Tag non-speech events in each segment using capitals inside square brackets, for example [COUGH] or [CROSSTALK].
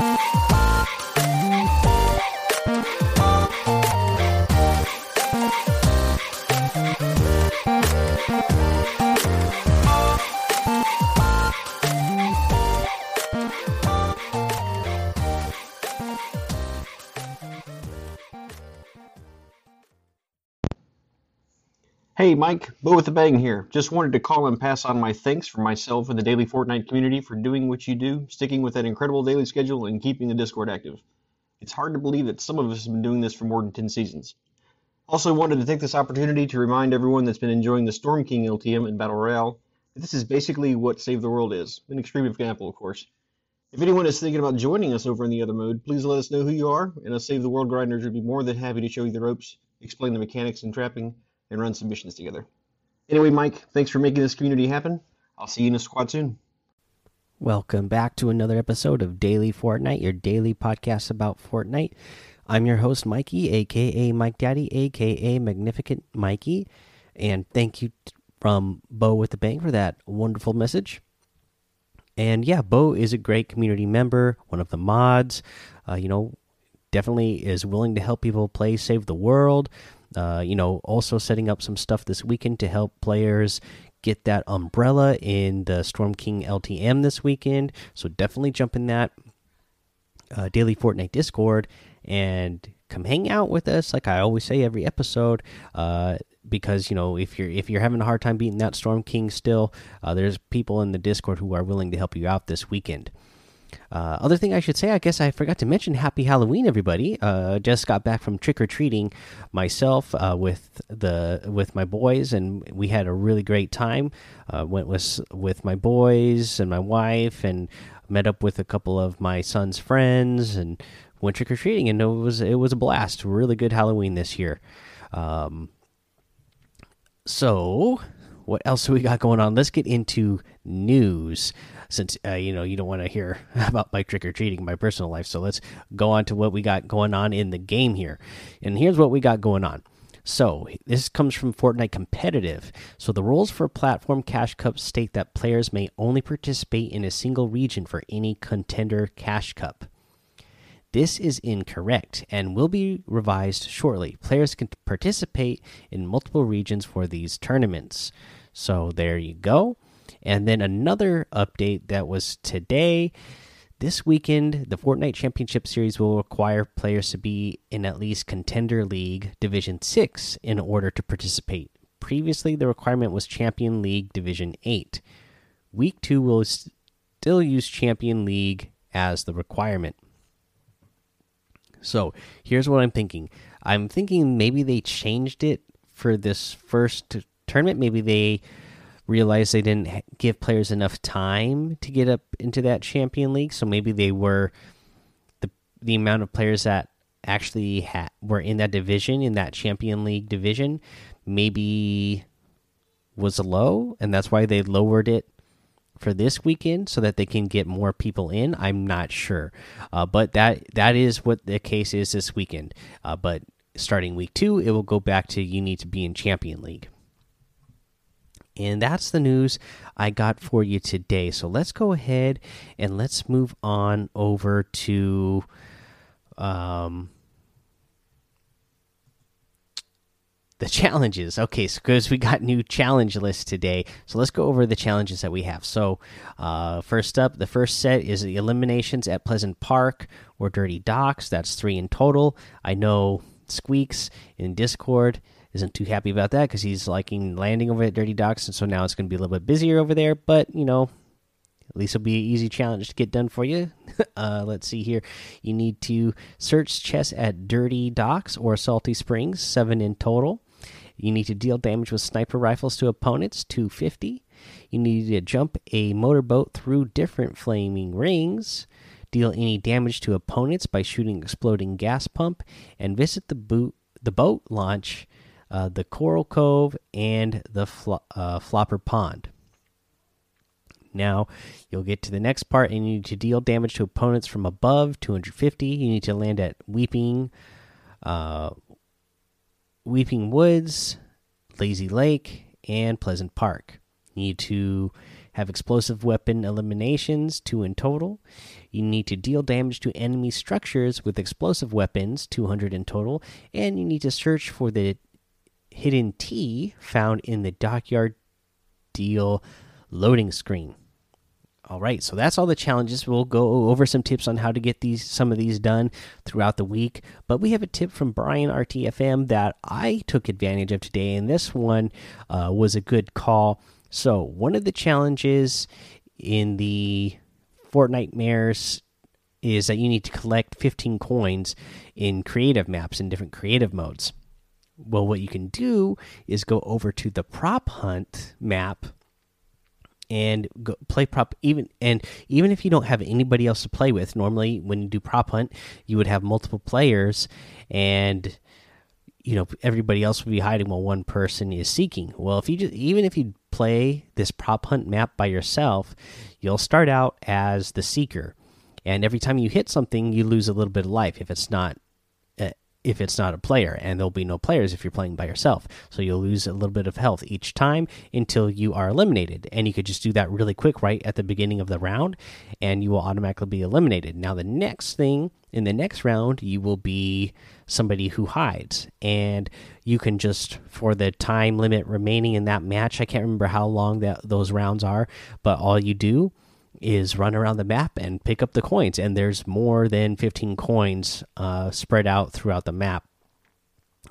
Bye. Hey Mike, Bo with the Bang here. Just wanted to call and pass on my thanks for myself and the daily Fortnite community for doing what you do, sticking with that incredible daily schedule, and keeping the Discord active. It's hard to believe that some of us have been doing this for more than 10 seasons. Also wanted to take this opportunity to remind everyone that's been enjoying the Storm King LTM and Battle Royale that this is basically what Save the World is. An extreme example, of course. If anyone is thinking about joining us over in the other mode, please let us know who you are, and us Save the World grinders would be more than happy to show you the ropes, explain the mechanics and trapping, and run submissions together. Anyway, Mike, thanks for making this community happen. I'll see you in a squad soon. Welcome back to another episode of Daily Fortnite, your daily podcast about Fortnite. I'm your host, Mikey, aka Mike Daddy, aka Magnificent Mikey. And thank you from Bo with the Bang for that wonderful message. And yeah, Bo is a great community member, one of the mods. Uh, you know, definitely is willing to help people play Save the World. Uh, you know, also setting up some stuff this weekend to help players get that umbrella in the Storm King LTM this weekend. So definitely jump in that uh, daily Fortnite Discord and come hang out with us. Like I always say every episode, uh, because you know if you're if you're having a hard time beating that Storm King still, uh, there's people in the Discord who are willing to help you out this weekend. Uh, other thing I should say, I guess I forgot to mention Happy Halloween, everybody. Uh, just got back from trick or treating myself uh, with the with my boys, and we had a really great time. Uh, went with with my boys and my wife, and met up with a couple of my son's friends, and went trick or treating, and it was it was a blast. Really good Halloween this year. Um, so, what else we got going on? Let's get into news since uh, you know you don't want to hear [LAUGHS] about my trick or treating, my personal life. So let's go on to what we got going on in the game here. And here's what we got going on. So, this comes from Fortnite Competitive. So, the rules for Platform Cash Cup state that players may only participate in a single region for any contender Cash Cup. This is incorrect and will be revised shortly. Players can participate in multiple regions for these tournaments. So, there you go. And then another update that was today. This weekend, the Fortnite Championship Series will require players to be in at least Contender League Division 6 in order to participate. Previously, the requirement was Champion League Division 8. Week 2 will still use Champion League as the requirement. So, here's what I'm thinking I'm thinking maybe they changed it for this first tournament. Maybe they realized they didn't give players enough time to get up into that champion league. So maybe they were the the amount of players that actually were in that division in that champion league division maybe was low. And that's why they lowered it for this weekend so that they can get more people in. I'm not sure. Uh, but that that is what the case is this weekend. Uh, but starting week two it will go back to you need to be in champion league and that's the news I got for you today. So let's go ahead and let's move on over to um, the challenges. Okay, so because we got new challenge list today, so let's go over the challenges that we have. So, uh, first up, the first set is the eliminations at Pleasant Park or Dirty Docks. That's three in total. I know Squeaks in Discord isn't too happy about that because he's liking landing over at Dirty Docks, and so now it's going to be a little bit busier over there. But you know, at least it'll be an easy challenge to get done for you. [LAUGHS] uh, let's see here. You need to search chests at Dirty Docks or Salty Springs, seven in total. You need to deal damage with sniper rifles to opponents, 250. You need to jump a motorboat through different flaming rings. Deal any damage to opponents by shooting exploding gas pump, and visit the boot the boat launch uh, the Coral Cove, and the uh, Flopper Pond. Now you'll get to the next part, and you need to deal damage to opponents from above 250. You need to land at Weeping, uh, Weeping Woods, Lazy Lake, and Pleasant Park. You need to have explosive weapon eliminations, two in total. You need to deal damage to enemy structures with explosive weapons, 200 in total. And you need to search for the hidden T found in the dockyard deal loading screen. All right, so that's all the challenges. We'll go over some tips on how to get these some of these done throughout the week. But we have a tip from Brian RTFM that I took advantage of today, and this one uh, was a good call. So one of the challenges in the Fortnitemares is that you need to collect 15 coins in creative maps in different creative modes. Well, what you can do is go over to the prop hunt map and go play prop even and even if you don't have anybody else to play with normally when you do prop hunt you would have multiple players and you know everybody else would be hiding while one person is seeking. Well if you just even if you play this prop hunt map by yourself you'll start out as the seeker. And every time you hit something you lose a little bit of life if it's not if it's not a player, and there'll be no players if you're playing by yourself. So you'll lose a little bit of health each time until you are eliminated. And you could just do that really quick right at the beginning of the round, and you will automatically be eliminated. Now, the next thing in the next round, you will be somebody who hides, and you can just for the time limit remaining in that match. I can't remember how long that those rounds are, but all you do is run around the map and pick up the coins. And there's more than 15 coins uh, spread out throughout the map.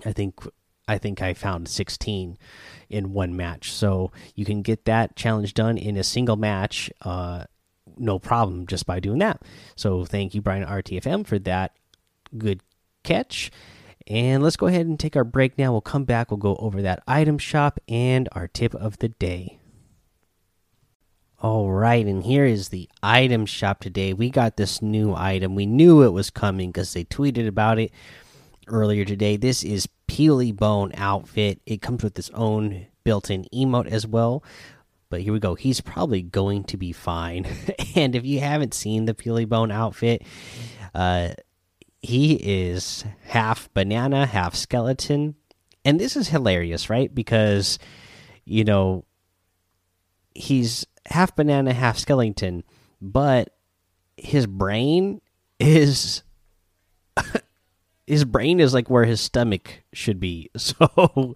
I think I think I found 16 in one match. So you can get that challenge done in a single match, uh, no problem, just by doing that. So thank you, Brian RTFM, for that good catch. And let's go ahead and take our break now. We'll come back. We'll go over that item shop and our tip of the day. All right, and here is the item shop today. We got this new item. We knew it was coming because they tweeted about it earlier today. This is Peely Bone outfit. It comes with its own built-in emote as well. But here we go. He's probably going to be fine. [LAUGHS] and if you haven't seen the Peely Bone outfit, uh, he is half banana, half skeleton. And this is hilarious, right? Because, you know, he's half banana, half skeleton, but his brain is [LAUGHS] his brain is like where his stomach should be. [LAUGHS] So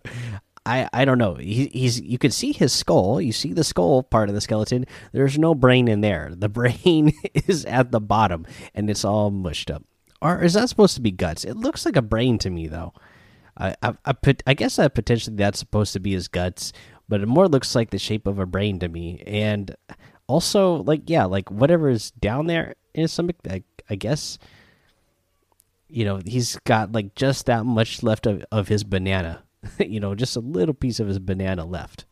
I I don't know. He, he's you can see his skull. You see the skull part of the skeleton. There's no brain in there. The [LAUGHS] brain is at the bottom and it's all mushed up. Or is that supposed to be guts? It looks like a brain to me though. I I, I, put, I guess that potentially that's supposed to be his guts, but it more looks like the shape of a brain to me. And also, like, yeah, like whatever is down there in stomach, I, I guess, you know, he's got like just that much left of, of his banana, [LAUGHS] you know, just a little piece of his banana left.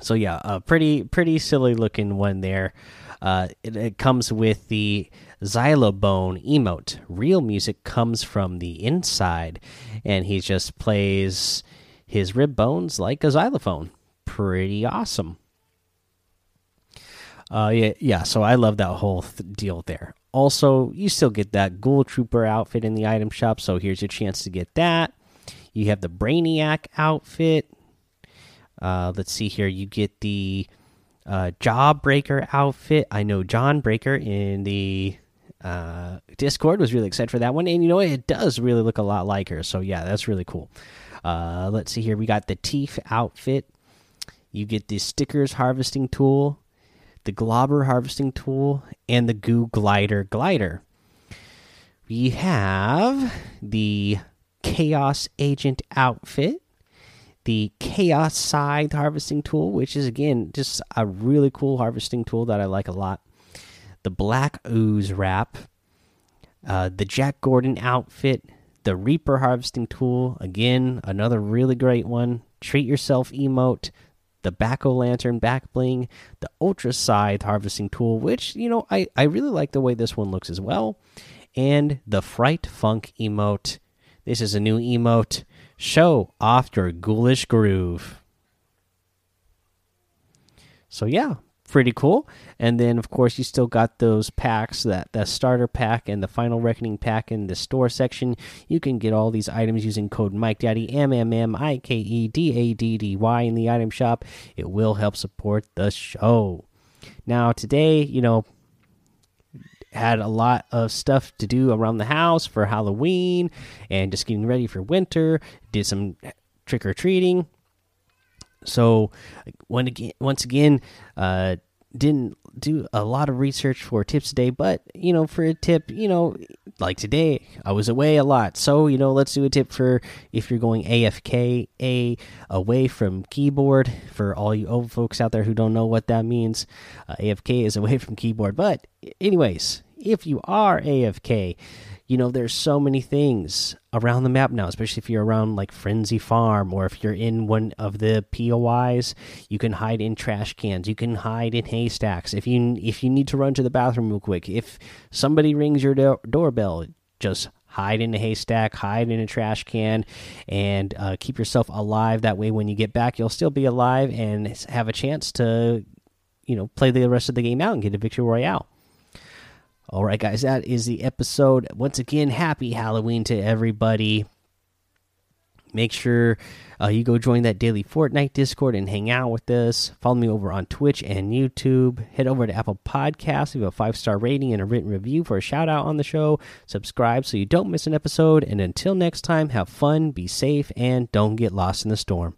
So yeah, a pretty pretty silly looking one there. Uh, it, it, comes with the xylobone emote. Real music comes from the inside, and he just plays his rib bones like a xylophone. Pretty awesome. Uh, yeah, yeah. So I love that whole deal there. Also, you still get that Ghoul Trooper outfit in the item shop, so here's your chance to get that. You have the Brainiac outfit. Uh, let's see here. You get the uh, Jawbreaker outfit. I know John Breaker in the uh, Discord was really excited for that one, and you know it does really look a lot like her. So yeah, that's really cool. Uh, let's see here. We got the Teeth outfit. You get the stickers harvesting tool, the Globber harvesting tool, and the Goo Glider glider. We have the Chaos Agent outfit, the Chaos Scythe harvesting tool, which is again just a really cool harvesting tool that I like a lot. The Black Ooze wrap, uh, the Jack Gourdon outfit, the Reaper harvesting tool, again, another really great one. Treat yourself emote, the Backo Lantern back bling, the Ultra Scythe harvesting tool, which, you know, I, I really like the way this one looks as well. And the Fright Funk emote. This is a new emote. Show off your ghoulish groove. So, yeah, pretty cool. And then, of course, you still got those packs that the starter pack and the final reckoning pack in the store section. You can get all these items using code Mike Daddy M M M I K E D A D D Y in the item shop. It will help support the show. Now, today, you know, had a lot of stuff to do around the house for Halloween and just getting ready for winter. Did some trick or treating. So, when again, once again, uh, didn't do a lot of research for tips today, but you know, for a tip, you know, like today, I was away a lot, so you know, let's do a tip for if you're going AFK, a away from keyboard. For all you old folks out there who don't know what that means, uh, AFK is away from keyboard. But anyways, if you are AFK, you know, there's so many things around the map now, especially if you're around like Frenzy Farm or if you're in one of the POIs, you can hide in trash cans, you can hide in haystacks. If you if you need to run to the bathroom real quick, if somebody rings your do doorbell, just hide in a haystack, hide in a trash can, and uh, keep yourself alive. That way, when you get back, you'll still be alive and have a chance to, you know, play the rest of the game out and get a victory royale. All right, guys, that is the episode. Once again, happy Halloween to everybody. Make sure uh, you go join that daily Fortnite Discord and hang out with us. Follow me over on Twitch and YouTube. Head over to Apple Podcasts, leave a five star rating and a written review for a shout out on the show. Subscribe so you don't miss an episode. And until next time, have fun, be safe, and don't get lost in the storm.